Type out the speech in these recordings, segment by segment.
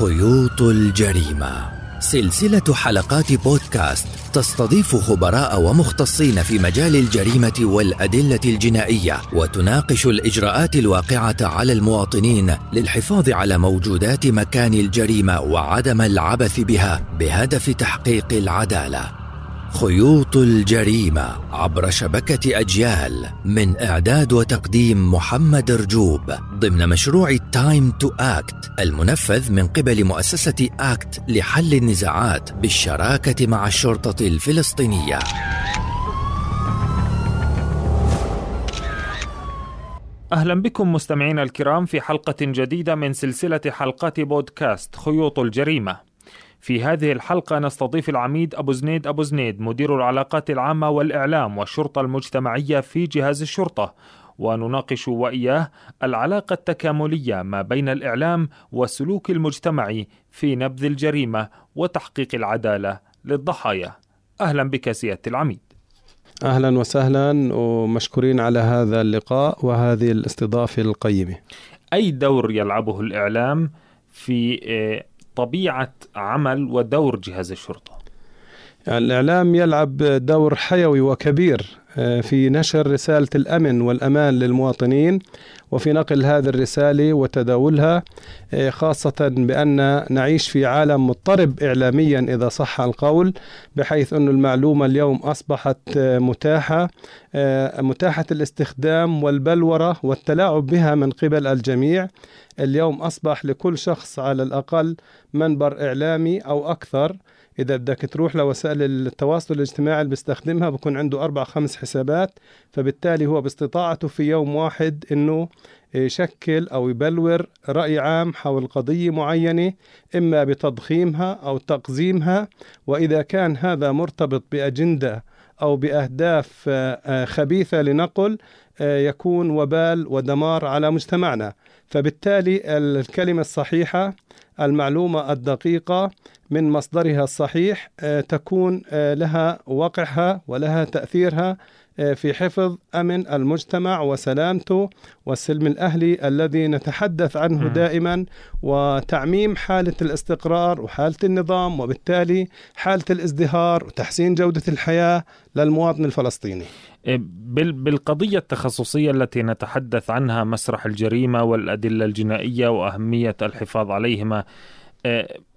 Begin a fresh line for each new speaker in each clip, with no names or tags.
خيوط الجريمة. سلسلة حلقات بودكاست تستضيف خبراء ومختصين في مجال الجريمة والأدلة الجنائية وتناقش الإجراءات الواقعة على المواطنين للحفاظ على موجودات مكان الجريمة وعدم العبث بها بهدف تحقيق العدالة. خيوط الجريمة عبر شبكة أجيال من إعداد وتقديم محمد رجوب ضمن مشروع Time to Act المنفذ من قبل مؤسسة ACT لحل النزاعات بالشراكة مع الشرطة الفلسطينية.
أهلا بكم مستمعينا الكرام في حلقة جديدة من سلسلة حلقات بودكاست خيوط الجريمة. في هذه الحلقة نستضيف العميد أبو زنيد أبو زنيد مدير العلاقات العامة والإعلام والشرطة المجتمعية في جهاز الشرطة ونناقش وإياه العلاقة التكاملية ما بين الإعلام والسلوك المجتمعي في نبذ الجريمة وتحقيق العدالة للضحايا أهلا بك سيادة العميد
أهلا وسهلا ومشكورين على هذا اللقاء وهذه الاستضافة القيمة.
أي دور يلعبه الإعلام في طبيعة عمل ودور جهاز الشرطة.
يعني الإعلام يلعب دور حيوي وكبير آه، في نشر رسالة الأمن والأمان للمواطنين وفي نقل هذه الرسالة وتداولها آه، خاصة بأن نعيش في عالم مضطرب إعلاميا إذا صح القول بحيث أن المعلومة اليوم أصبحت آه، متاحة متاحة الاستخدام والبلورة والتلاعب بها من قبل الجميع. اليوم أصبح لكل شخص على الأقل منبر إعلامي أو أكثر. إذا بدك تروح لوسائل التواصل الاجتماعي اللي بيستخدمها بكون عنده أربع خمس حسابات فبالتالي هو باستطاعته في يوم واحد إنه يشكل أو يبلور رأي عام حول قضية معينة إما بتضخيمها أو تقزيمها وإذا كان هذا مرتبط بأجندة أو بأهداف آه، خبيثة لنقل آه، يكون وبال ودمار على مجتمعنا. فبالتالي الكلمة الصحيحة المعلومة الدقيقة من مصدرها الصحيح آه، تكون آه، لها وقعها ولها تأثيرها آه، في حفظ أمن المجتمع وسلامته والسلم الأهلي الذي نتحدث عنه دائما وتعميم حالة الاستقرار وحالة النظام وبالتالي حالة الازدهار وتحسين جودة الحياة للمواطن الفلسطيني.
إيه، بالقضية التخصصية التي نتحدث عنها مسرح الجريمة والأدلة الجنائية وأهمية الحفاظ عليهما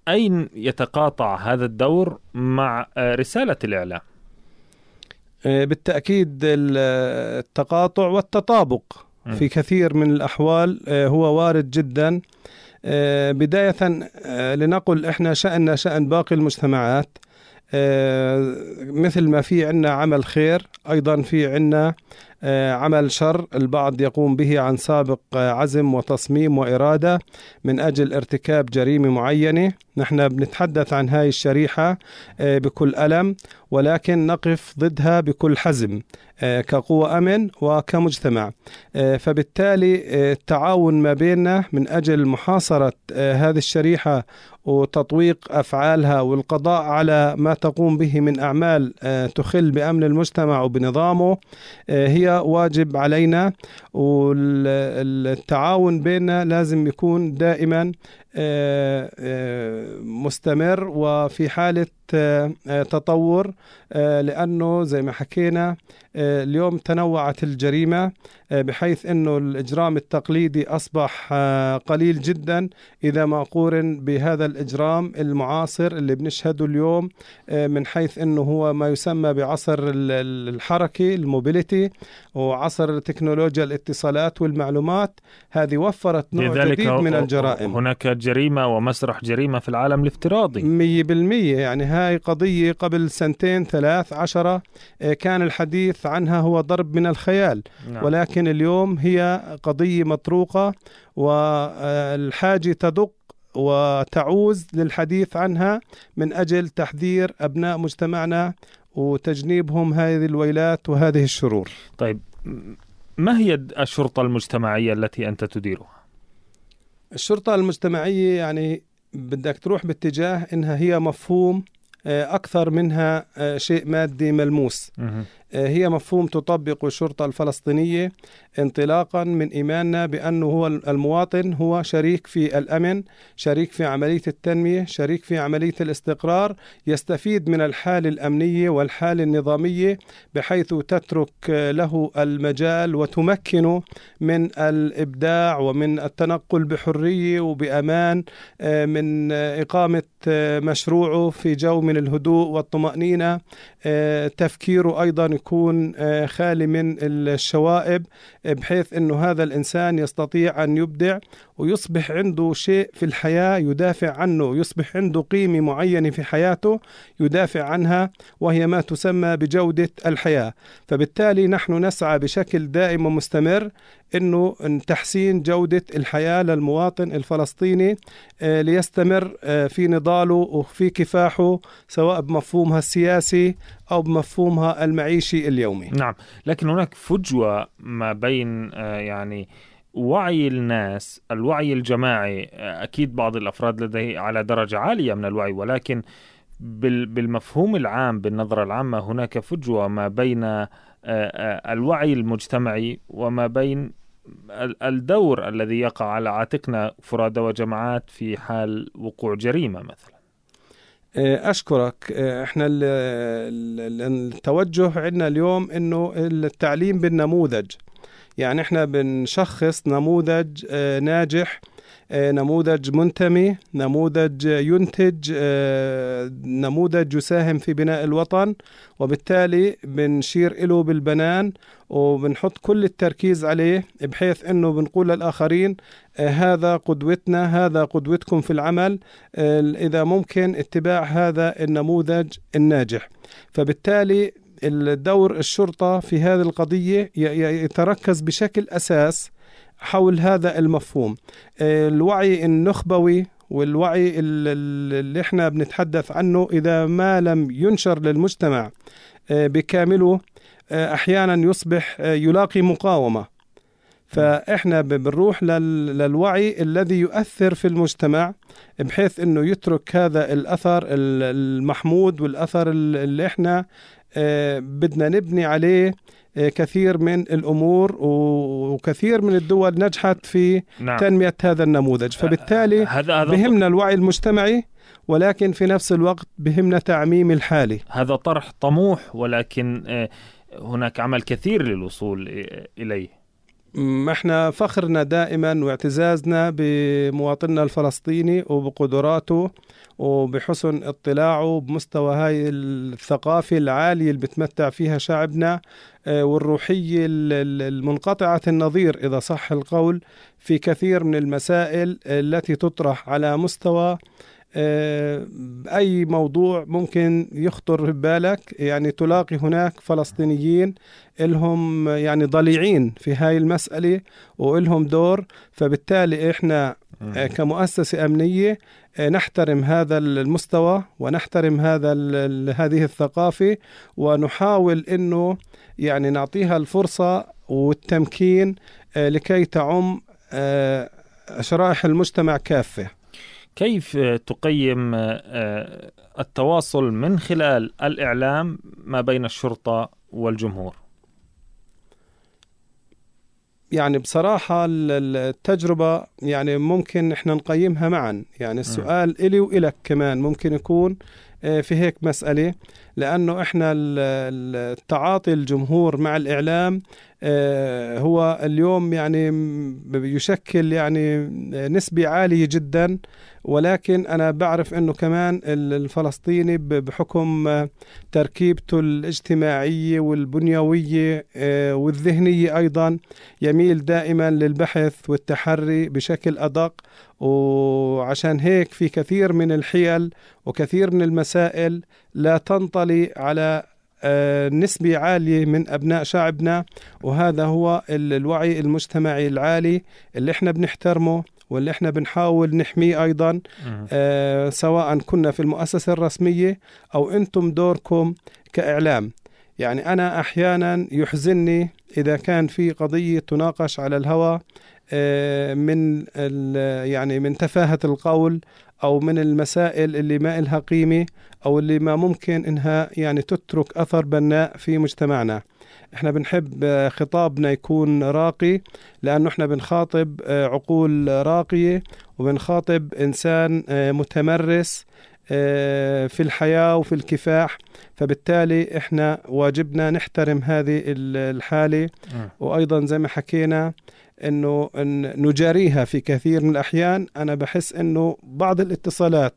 أين يتقاطع هذا الدور مع رسالة الإعلام؟
آه، بالتأكيد التقاطع والتطابق في كثير من الأحوال آه، هو وارد جدا. آه، بداية لنقل إحنا شأننا شأن باقي المجتمعات. مثل ما في عنا عمل خير أيضا في عنا عمل شر البعض يقوم به عن سابق عزم وتصميم وإرادة من أجل ارتكاب جريمة معينة. نحن بنتحدث عن هاي الشريحة بكل ألم ولكن نقف ضدها بكل حزم آه، كقوة أمن وكمجتمع. آه، فبالتالي آه، التعاون ما بيننا من أجل محاصرة هذه الشريحة وتطويق أفعالها والقضاء على ما تقوم به من أعمال تخل بأمن المجتمع وبنظامه هي واجب علينا والتعاون بيننا لازم يكون دائما مستمر وفي حالة تطور لأنه زي ما حكينا اليوم تنوعت الجريمة بحيث إنه الإجرام التقليدي أصبح قليل جدا. إذا ما قورن بهذا الإجرام المعاصر اللي بنشهده اليوم من حيث إنه هو ما يسمى بعصر الحركه الموبيليتي وعصر تكنولوجيا الاتصالات والمعلومات. هذه وفرت نوع جديد من الجرائم.
هناك جريمة ومسرح جريمة في العالم الافتراضي
100% يعني هاي قضية قبل سنتين ثلاث عشرة كان الحديث عنها هو ضرب من الخيال نعم. ولكن اليوم هي قضية مطروقة والحاجة تدق وتعوز للحديث عنها من أجل تحذير أبناء مجتمعنا وتجنيبهم هذه الويلات وهذه الشرور
طيب ما هي الشرطة المجتمعية التي أنت تديرها؟
الشرطة المجتمعية يعني بدك تروح باتجاه إنها هي مفهوم آه، أكثر منها آه، شيء مادي ملموس. هي مفهوم تطبق الشرطة الفلسطينية انطلاقا من إيماننا بأنه هو المواطن هو شريك في الأمن شريك في عملية التنمية شريك في عملية الاستقرار يستفيد من الحالة الأمنية والحالة النظامية بحيث تترك له المجال وتمكنه من الإبداع ومن التنقل بحرية وبأمان آه، من إقامة آه، مشروعه في جو من الهدوء والطمأنينة. آه، تفكيره أيضا يكون خالي من الشوائب بحيث أنه هذا الإنسان يستطيع أن يبدع. ويصبح عنده شيء في الحياة يدافع عنه يصبح عنده قيمة معينة في حياته يدافع عنها وهي ما تسمى بجودة الحياة فبالتالي نحن نسعى بشكل دائم ومستمر إنه تحسين جودة الحياة للمواطن الفلسطيني آه، ليستمر آه، في نضاله وفي كفاحه سواء بمفهومها السياسي أو بمفهومها المعيشي اليومي.
نعم، لكن هناك فجوة ما بين آه، يعني وعي الناس الوعي الجماعي أكيد بعض الأفراد لديه على درجة عالية من الوعي ولكن بالمفهوم العام بالنظرة العامة هناك فجوة ما بين الوعي المجتمعي وما بين الدور الذي يقع على عاتقنا فرادى وجماعات في حال وقوع جريمة مثلا.
أشكرك. إحنا التوجه عندنا اليوم إنه التعليم بالنموذج. يعني إحنا بنشخص نموذج آه، ناجح آه، نموذج منتمي نموذج ينتج آه، نموذج يساهم في بناء الوطن وبالتالي بنشير له بالبنان وبنحط كل التركيز عليه بحيث إنه بنقول للآخرين هذا قدوتنا هذا قدوتكم في العمل إذا ممكن اتباع هذا النموذج الناجح. فبالتالي الدور الشرطة في هذه القضية يتركز بشكل أساس حول هذا المفهوم. الوعي النخبوي والوعي اللي إحنا بنتحدث عنه إذا ما لم ينشر للمجتمع آه، بكامله آه، أحيانا يصبح آه، يلاقي مقاومة. فإحنا بنروح للوعي الذي يؤثر في المجتمع بحيث إنه يترك هذا الأثر المحمود والأثر اللي إحنا آه، بدنا نبني عليه آه، كثير من الأمور وكثير من الدول نجحت في نعم. تنمية هذا النموذج. فبالتالي هذا بهمنا الوعي المجتمعي ولكن في نفس الوقت بهمنا تعميم الحالي.
هذا طرح طموح ولكن آه، هناك عمل كثير للوصول إليه.
إحنا فخرنا دائما واعتزازنا بمواطننا الفلسطيني وبقدراته وبحسن اطلاعه بمستوى هاي الثقافة العالية اللي بتمتع فيها شعبنا آه، والروحية المنقطعة النظير إذا صح القول في كثير من المسائل التي تطرح على مستوى آه، أي موضوع ممكن يخطر ببالك. يعني تلاقي هناك فلسطينيين إلهم يعني ضليعين في هاي المسألة وإلهم دور. فبالتالي إحنا آه، كمؤسسة أمنية آه، نحترم هذا المستوى ونحترم هذا هذه الثقافة ونحاول أنه يعني نعطيها الفرصة والتمكين لكي تعم شرائح المجتمع كافة
كيف تقيم آه، التواصل من خلال الإعلام ما بين الشرطة والجمهور؟
يعني بصراحة التجربة يعني ممكن إحنا نقيمها معا. يعني السؤال إلي وإلك كمان ممكن يكون آه، في هيك مسألة لأنه إحنا التعاطي الجمهور مع الإعلام هو اليوم يعني يشكل يعني نسبة عالية جدا ولكن أنا بعرف أنه كمان الفلسطيني بحكم تركيبته الاجتماعية والبنيوية آه، والذهنية أيضا يميل دائما للبحث والتحري بشكل أدق. وعشان هيك في كثير من الحيل وكثير من المسائل لا تنطلي على آه، نسبة عالية من أبناء شعبنا وهذا هو الوعي المجتمعي العالي اللي إحنا بنحترمه واللي إحنا بنحاول نحميه أيضا. آه سواء كنا في المؤسسة الرسمية أو أنتم دوركم كإعلام. يعني أنا أحيانا يحزنني إذا كان في قضية تناقش على الهواء آه، من يعني من تفاهة القول أو من المسائل اللي ما إلها قيمة أو اللي ما ممكن إنها يعني تترك أثر بناء في مجتمعنا. إحنا بنحب آه، خطابنا يكون راقي لأنه إحنا بنخاطب آه، عقول راقية وبنخاطب إنسان متمرس في الحياة وفي الكفاح. فبالتالي إحنا واجبنا نحترم هذه الحالة. وأيضا زي ما حكينا إنه نجاريها في كثير من الأحيان أنا بحس إنه بعض الاتصالات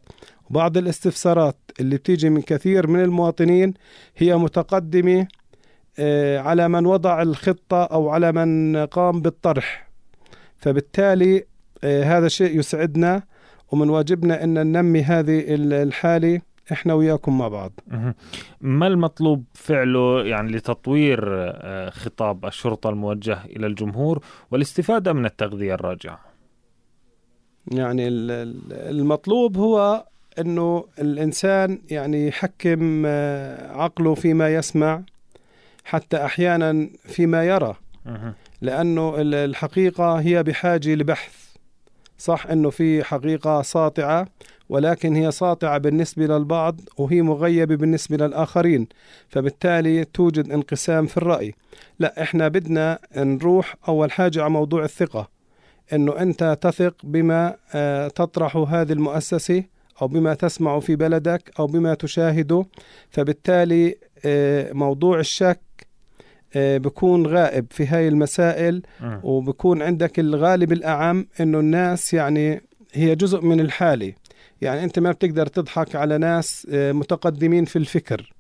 وبعض الاستفسارات اللي بتيجي من كثير من المواطنين هي متقدمة آه، على من وضع الخطة أو على من قام بالطرح. فبالتالي آه، هذا شيء يسعدنا ومن واجبنا إن ننمي هذه الحالة. إحنا وياكم مع بعض.
ما المطلوب فعله يعني لتطوير آه، خطاب الشرطة الموجه إلى الجمهور والاستفادة من التغذية الراجعة؟
يعني المطلوب هو إنه الإنسان يعني يحكم آه، عقله فيما يسمع حتى أحيانا فيما يرى. لأنه الحقيقة هي بحاجة لبحث. صح إنه في حقيقة ساطعة ولكن هي ساطعة بالنسبة للبعض وهي مغيبة بالنسبة للآخرين فبالتالي توجد انقسام في الرأي. لا إحنا بدنا نروح أول حاجة على موضوع الثقة أنه أنت تثق بما آه، تطرح هذه المؤسسة أو بما تسمع في بلدك أو بما تشاهده فبالتالي آه، موضوع الشك آه، بكون غائب في هاي المسائل وبكون عندك الغالب الأعم أنه الناس يعني هي جزء من الحالة. يعني أنت ما بتقدر تضحك على ناس آه، متقدمين في الفكر.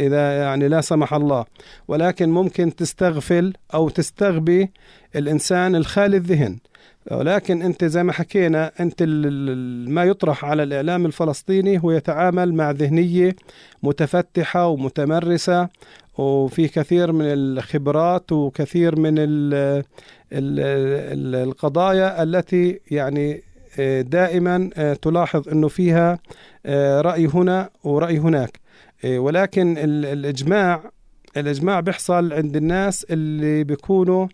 إذا يعني لا سمح الله. ولكن ممكن تستغفل أو تستغبي الإنسان الخالي الذهن. ولكن أنت زي ما حكينا أنت ما يطرح على الإعلام الفلسطيني هو يتعامل مع ذهنية متفتحة ومتمرسة وفي كثير من الخبرات وكثير من القضايا التي يعني دائما آه، تلاحظ إنه فيها آه، رأي هنا ورأي هناك. آه، ولكن الإجماع الإجماع بيحصل عند الناس اللي بيكونوا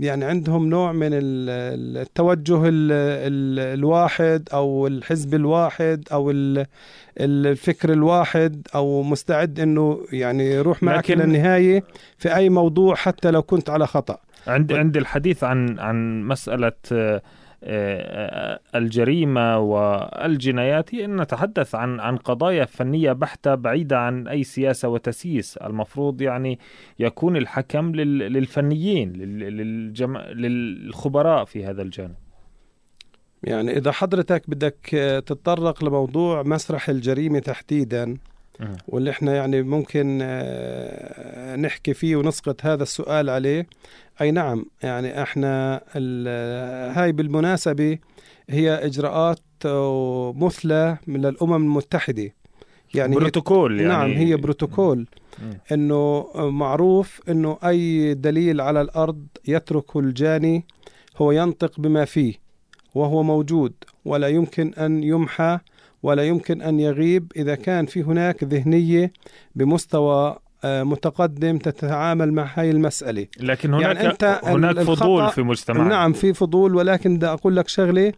يعني عندهم نوع من التوجه الواحد أو الحزب الواحد أو الفكر الواحد أو مستعد إنه يعني يروح معك إلى النهايه في أي موضوع حتى لو كنت على خطأ.
عند عند الحديث عن عن مسألة آه، الجريمة والجنايات هي إن نتحدث عن عن قضايا فنية بحتة بعيدة عن أي سياسة وتسييس، المفروض يعني يكون الحكم للفنيين للخبراء في هذا الجانب.
يعني إذا حضرتك بدك تتطرق لموضوع مسرح الجريمة تحديدا واللي إحنا يعني ممكن آه، نحكي فيه ونسقط هذا السؤال عليه. أي نعم يعني إحنا هاي بالمناسبة هي إجراءات مثلى من الأمم المتحدة.
يعني بروتوكول
يعني. نعم هي بروتوكول. إنه معروف إنه أي دليل على الأرض يتركه الجاني هو ينطق بما فيه وهو موجود ولا يمكن أن يمحى ولا يمكن أن يغيب إذا كان في هناك ذهنية بمستوى آه، متقدم تتعامل مع هاي المسألة.
لكن هناك يعني أنت هناك فضول في مجتمعنا.
نعم في فضول ولكن بدي أقول لك شغلة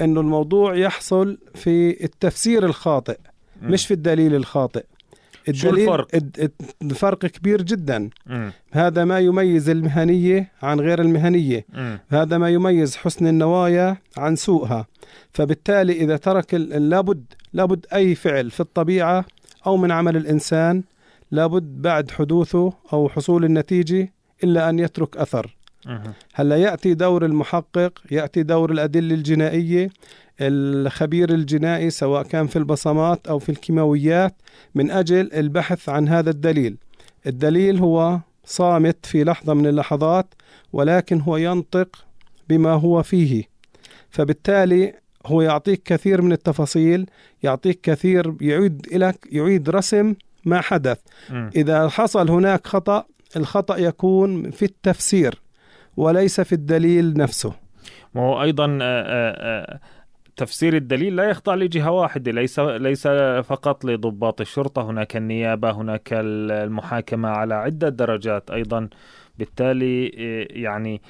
أنه الموضوع يحصل في التفسير الخاطئ م. مش في الدليل الخاطئ.
الدليل شو الفرق؟
الفرق كبير جدا م. هذا ما يميز المهنية عن غير المهنية م. هذا ما يميز حسن النوايا عن سوءها فبالتالي إذا ترك لابد لابد أي فعل في الطبيعة أو من عمل الإنسان لابد بعد حدوثه أو حصول النتيجة إلا أن يترك أثر هلا يأتي دور المحقق يأتي دور الأدلة الجنائية. الخبير الجنائي سواء كان في البصمات أو في الكيماويات من أجل البحث عن هذا الدليل. الدليل هو صامت في لحظة من اللحظات ولكن هو ينطق بما هو فيه. فبالتالي هو يعطيك كثير من التفاصيل يعطيك كثير يعيد لك يعيد رسم ما حدث. م. إذا حصل هناك خطأ الخطأ يكون في التفسير. وليس في الدليل نفسه.
ما هو أيضا آه، آه، آه، تفسير الدليل لا يخضع لجهة واحدة ليس ليس فقط لضباط الشرطة هناك النيابة هناك المحاكمة على عدة درجات. أيضا بالتالي يعني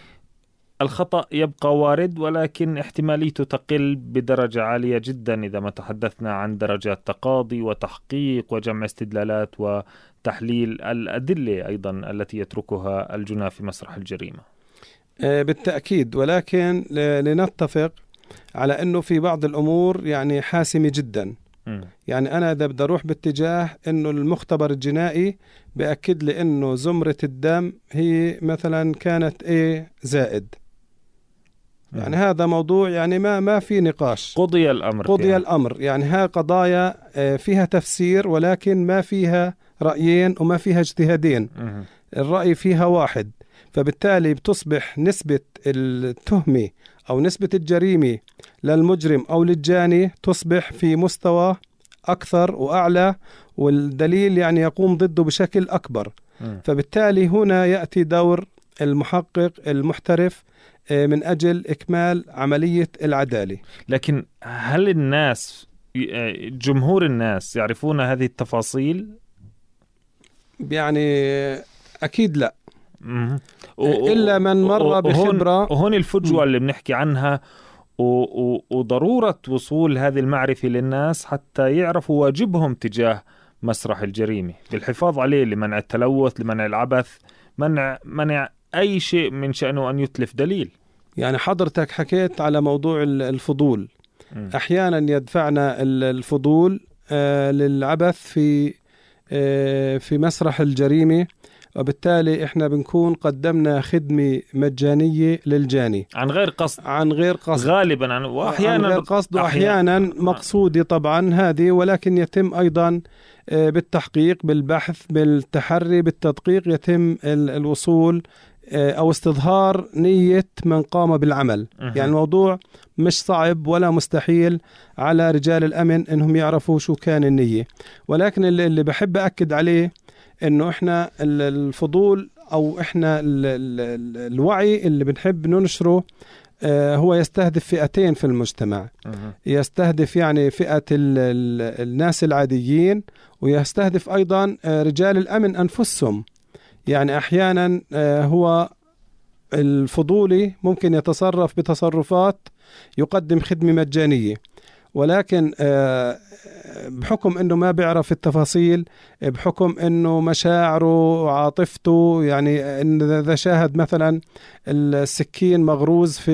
الخطأ يبقى وارد ولكن احتماليته تقل بدرجة عالية جدا إذا ما تحدثنا عن درجات تقاضي وتحقيق وجمع استدلالات وتحليل الأدلة أيضا التي يتركها الجناة في مسرح الجريمة.
آه، بالتأكيد. ولكن لنتفق على أنه في بعض الأمور يعني حاسمة جدا. يعني أنا إذا بدي أروح باتجاه أنه المختبر الجنائي بأكد لي أنه زمرة الدم هي مثلا كانت A زائد. يعني هذا موضوع يعني ما ما في نقاش.
قضي الأمر
قضي يعني. الأمر. يعني ها قضايا آه، فيها تفسير ولكن ما فيها رأيين وما فيها اجتهادين. الرأي فيها واحد. فبالتالي بتصبح نسبة التهمة أو نسبة الجريمة للمجرم أو للجاني تصبح في مستوى أكثر وأعلى والدليل يعني يقوم ضده بشكل أكبر. فبالتالي هنا يأتي دور المحقق المحترف آه، من أجل إكمال عملية العدالة.
لكن هل الناس آه، جمهور الناس يعرفون هذه التفاصيل؟
يعني أكيد لا. إلا من مر بخبرة.
وهون الفجوة اللي بنحكي عنها وضرورة وصول هذه المعرفة للناس حتى يعرفوا واجبهم تجاه مسرح الجريمة. للحفاظ عليه لمنع التلوث لمنع العبث منع منع أي شيء من شأنه أن يتلف دليل.
يعني حضرتك حكيت على موضوع الفضول. م. أحيانا يدفعنا الفضول آه، للعبث في آه، في مسرح الجريمة. وبالتالي إحنا بنكون قدمنا خدمة مجانية للجاني.
عن غير قصد.
عن غير قصد.
غالبا. عن
واحيانا عن غير قصد واحيانا مقصودة طبعا هذه ولكن يتم أيضا آه، بالتحقيق بالبحث بالتحري بالتدقيق يتم الوصول آه، أو استظهار نية من قام بالعمل. أه. يعني الموضوع مش صعب ولا مستحيل على رجال الأمن إنهم يعرفوا شو كان النية. ولكن اللي, اللي بحب أكد عليه إنه إحنا الفضول أو إحنا الوعي اللي بنحب ننشره آه، هو يستهدف فئتين في المجتمع. يستهدف يعني فئة الناس العاديين ويستهدف أيضا آه، رجال الأمن أنفسهم. يعني أحيانا آه، هو الفضولي ممكن يتصرف بتصرفات يقدم خدمة مجانية. ولكن آه، بحكم إنه ما بيعرف التفاصيل بحكم إنه مشاعره وعاطفته يعني اذا شاهد مثلا السكين مغروز في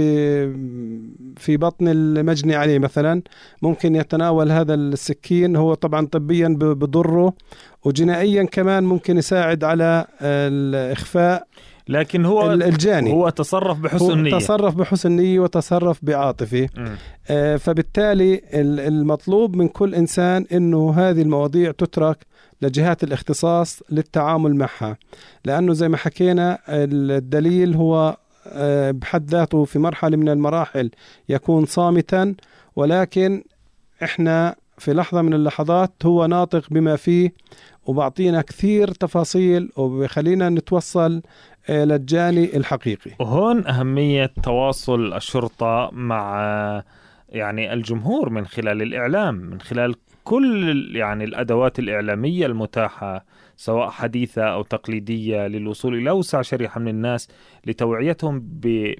في بطن المجني عليه مثلا ممكن يتناول هذا السكين هو طبعا طبيا بضره وجنائيا كمان ممكن يساعد على الاخفاء
لكن هو الجاني. هو تصرف بحسن نية.
تصرف بحسن نية وتصرف بعاطفة آه فبالتالي المطلوب من كل إنسان أنه هذه المواضيع تترك لجهات الاختصاص للتعامل معها. لأنه زي ما حكينا الدليل هو آه بحد ذاته في مرحلة من المراحل يكون صامتا ولكن إحنا في لحظة من اللحظات هو ناطق بما فيه وبعطينا كثير تفاصيل وبخلينا نتوصل للجاني الحقيقي.
وهون أهمية تواصل الشرطة مع يعني الجمهور من خلال الإعلام من خلال كل يعني الأدوات الإعلامية المتاحة سواء حديثة أو تقليدية للوصول إلى أوسع شريحة من الناس لتوعيتهم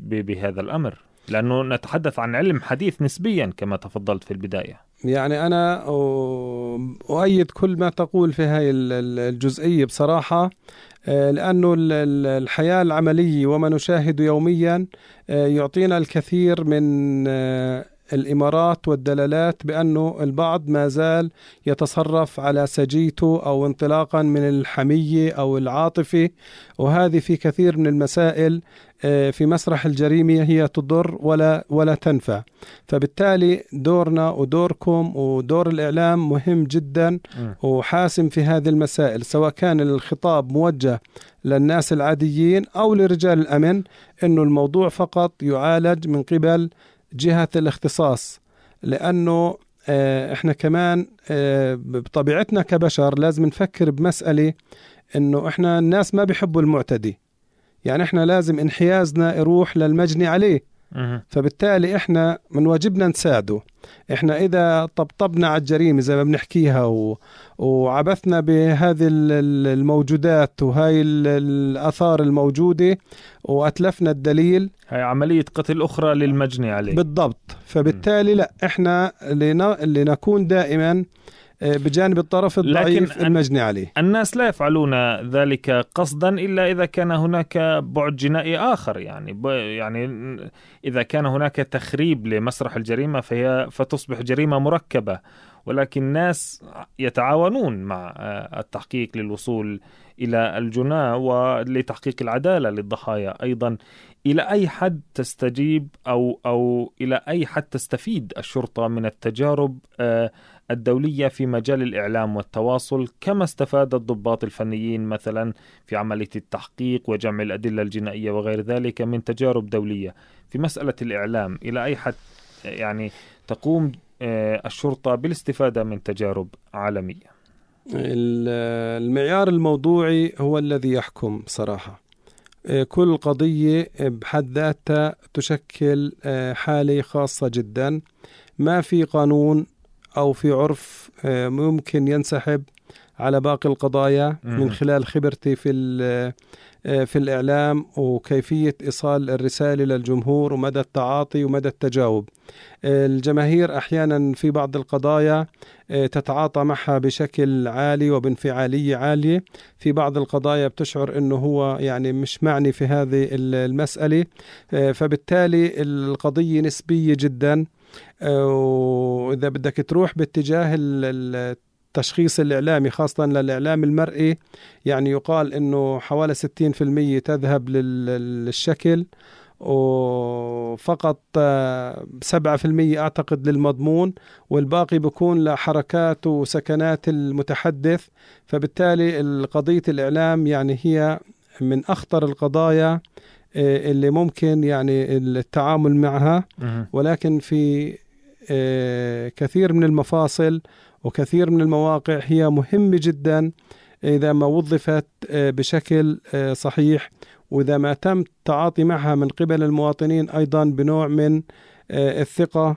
بهذا الأمر. لأنه نتحدث عن علم حديث نسبيا كما تفضلت في البداية.
يعني أنا أؤيد كل ما تقول في هاي الجزئية. بصراحة لأنه الحياة العملية وما نشاهد يوميا آه، يعطينا الكثير من آه، الإمارات والدلالات بأنه البعض ما زال يتصرف على سجيته أو انطلاقا من الحمية أو العاطفة وهذه في كثير من المسائل آه، في مسرح الجريمة هي تضر ولا ولا تنفع. فبالتالي دورنا ودوركم ودور الإعلام مهم جدا وحاسم في هذه المسائل سواء كان الخطاب موجه للناس العاديين أو لرجال الأمن أنه الموضوع فقط يعالج من قبل جهة الاختصاص لأنه آه، إحنا كمان آه، بطبيعتنا كبشر لازم نفكر بمسألة إنه إحنا الناس ما بيحبوا المعتدي. يعني إحنا لازم انحيازنا يروح للمجني عليه. فبالتالي إحنا من واجبنا نساعده. إحنا إذا طبطبنا على الجريمة زي ما بنحكيها و... وعبثنا بهذه الموجودات وهاي الآثار الموجودة وأتلفنا الدليل.
هاي عملية قتل أخرى للمجني عليه
بالضبط. فبالتالي لا إحنا لنكون دائما بجانب الطرف الضعيف المجني عليه.
الناس لا يفعلون ذلك قصدا إلا إذا كان هناك بعد جنائي آخر يعني يعني إذا كان هناك تخريب لمسرح الجريمة فهي فتصبح جريمة مركبة. ولكن الناس يتعاونون مع آه، التحقيق للوصول إلى الجناه ولتحقيق العدالة للضحايا أيضا. إلى أي حد تستجيب أو أو إلى أي حد تستفيد الشرطة من التجارب آه، الدولية في مجال الإعلام والتواصل كما استفاد الضباط الفنيين مثلا في عملية التحقيق وجمع الأدلة الجنائية وغير ذلك من تجارب دولية. في مسألة الإعلام إلى أي حد يعني تقوم آه، الشرطة بالاستفادة من تجارب عالمية؟
المعيار الموضوعي هو الذي يحكم صراحة. كل قضية بحد ذاتها تشكل آه، حالة خاصة جدا. ما في قانون أو في عرف آه، ممكن ينسحب على باقي القضايا من خلال خبرتي في آه، في الإعلام وكيفية إيصال الرسالة للجمهور ومدى التعاطي ومدى التجاوب. الجماهير أحيانا في بعض القضايا آه، تتعاطى معها بشكل عالي وبانفعالية عالية، في بعض القضايا بتشعر إنه هو يعني مش معني في هذه المسألة، فبالتالي القضية نسبية جدا. وإذا بدك تروح باتجاه التشخيص الإعلامي خاصة للإعلام المرئي يعني يقال أنه حوالي 60% تذهب للشكل وفقط 7% أعتقد للمضمون والباقي بيكون لحركات وسكنات المتحدث. فبالتالي قضية الإعلام يعني هي من أخطر القضايا آه، اللي ممكن يعني التعامل معها. ولكن في آه، كثير من المفاصل وكثير من المواقع هي مهمة جدا إذا ما وظفت آه، بشكل صحيح. وإذا ما تم التعاطي معها من قبل المواطنين أيضا بنوع من الثقة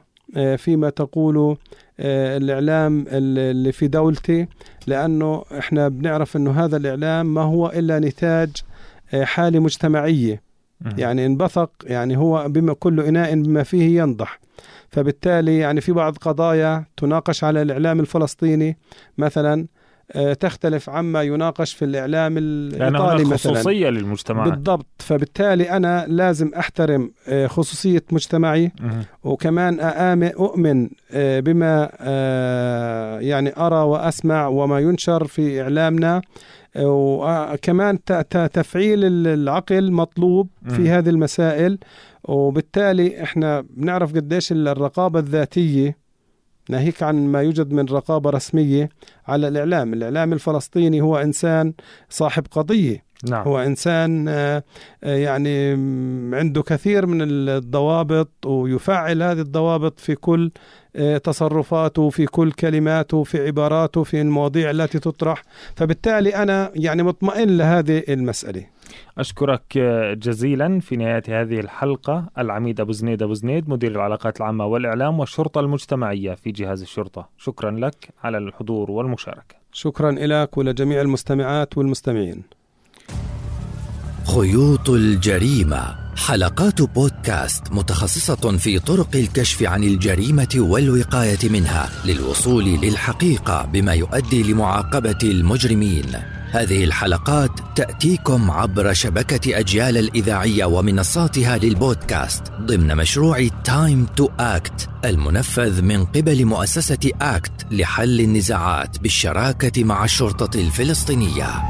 فيما تقوله الإعلام اللي في دولتي. لأنه إحنا بنعرف أنه هذا الإعلام ما هو إلا نتاج حالة مجتمعية. يعني انبثق يعني هو بما كل إناء بما فيه ينضح. فبالتالي يعني في بعض قضايا تناقش على الإعلام الفلسطيني. مثلا آه، تختلف عما يناقش في الإعلام الإيطالي
مثلا. خصوصية للمجتمع.
بالضبط. فبالتالي أنا لازم أحترم آه، خصوصية مجتمعي. وكمان أؤمن آه، بما يعني أرى وأسمع وما ينشر في إعلامنا. وكمان تفعيل العقل مطلوب في هذه المسائل. وبالتالي إحنا بنعرف قديش الرقابة الذاتية ناهيك عن ما يوجد من رقابة رسمية على الإعلام. الإعلام الفلسطيني هو إنسان صاحب قضية. نعم. هو إنسان آه، آه، يعني عنده كثير من الضوابط ويفعل هذه الضوابط في كل آه، تصرفاته في كل كلماته في عباراته في المواضيع التي تطرح. فبالتالي أنا يعني مطمئن لهذه المسألة.
أشكرك جزيلا في نهاية هذه الحلقة العميد أبو زنيد أبو زنيد مدير العلاقات العامة والإعلام والشرطة المجتمعية في جهاز الشرطة. شكرا لك على الحضور والمشاركة.
شكرا لك ولجميع المستمعات والمستمعين.
خيوط الجريمة حلقات بودكاست متخصصة في طرق الكشف عن الجريمة والوقاية منها للوصول للحقيقة بما يؤدي لمعاقبة المجرمين. هذه الحلقات تأتيكم عبر شبكة أجيال الإذاعية ومنصاتها للبودكاست ضمن مشروع Time to Act المنفذ من قبل مؤسسة ACT لحل النزاعات بالشراكة مع الشرطة الفلسطينية.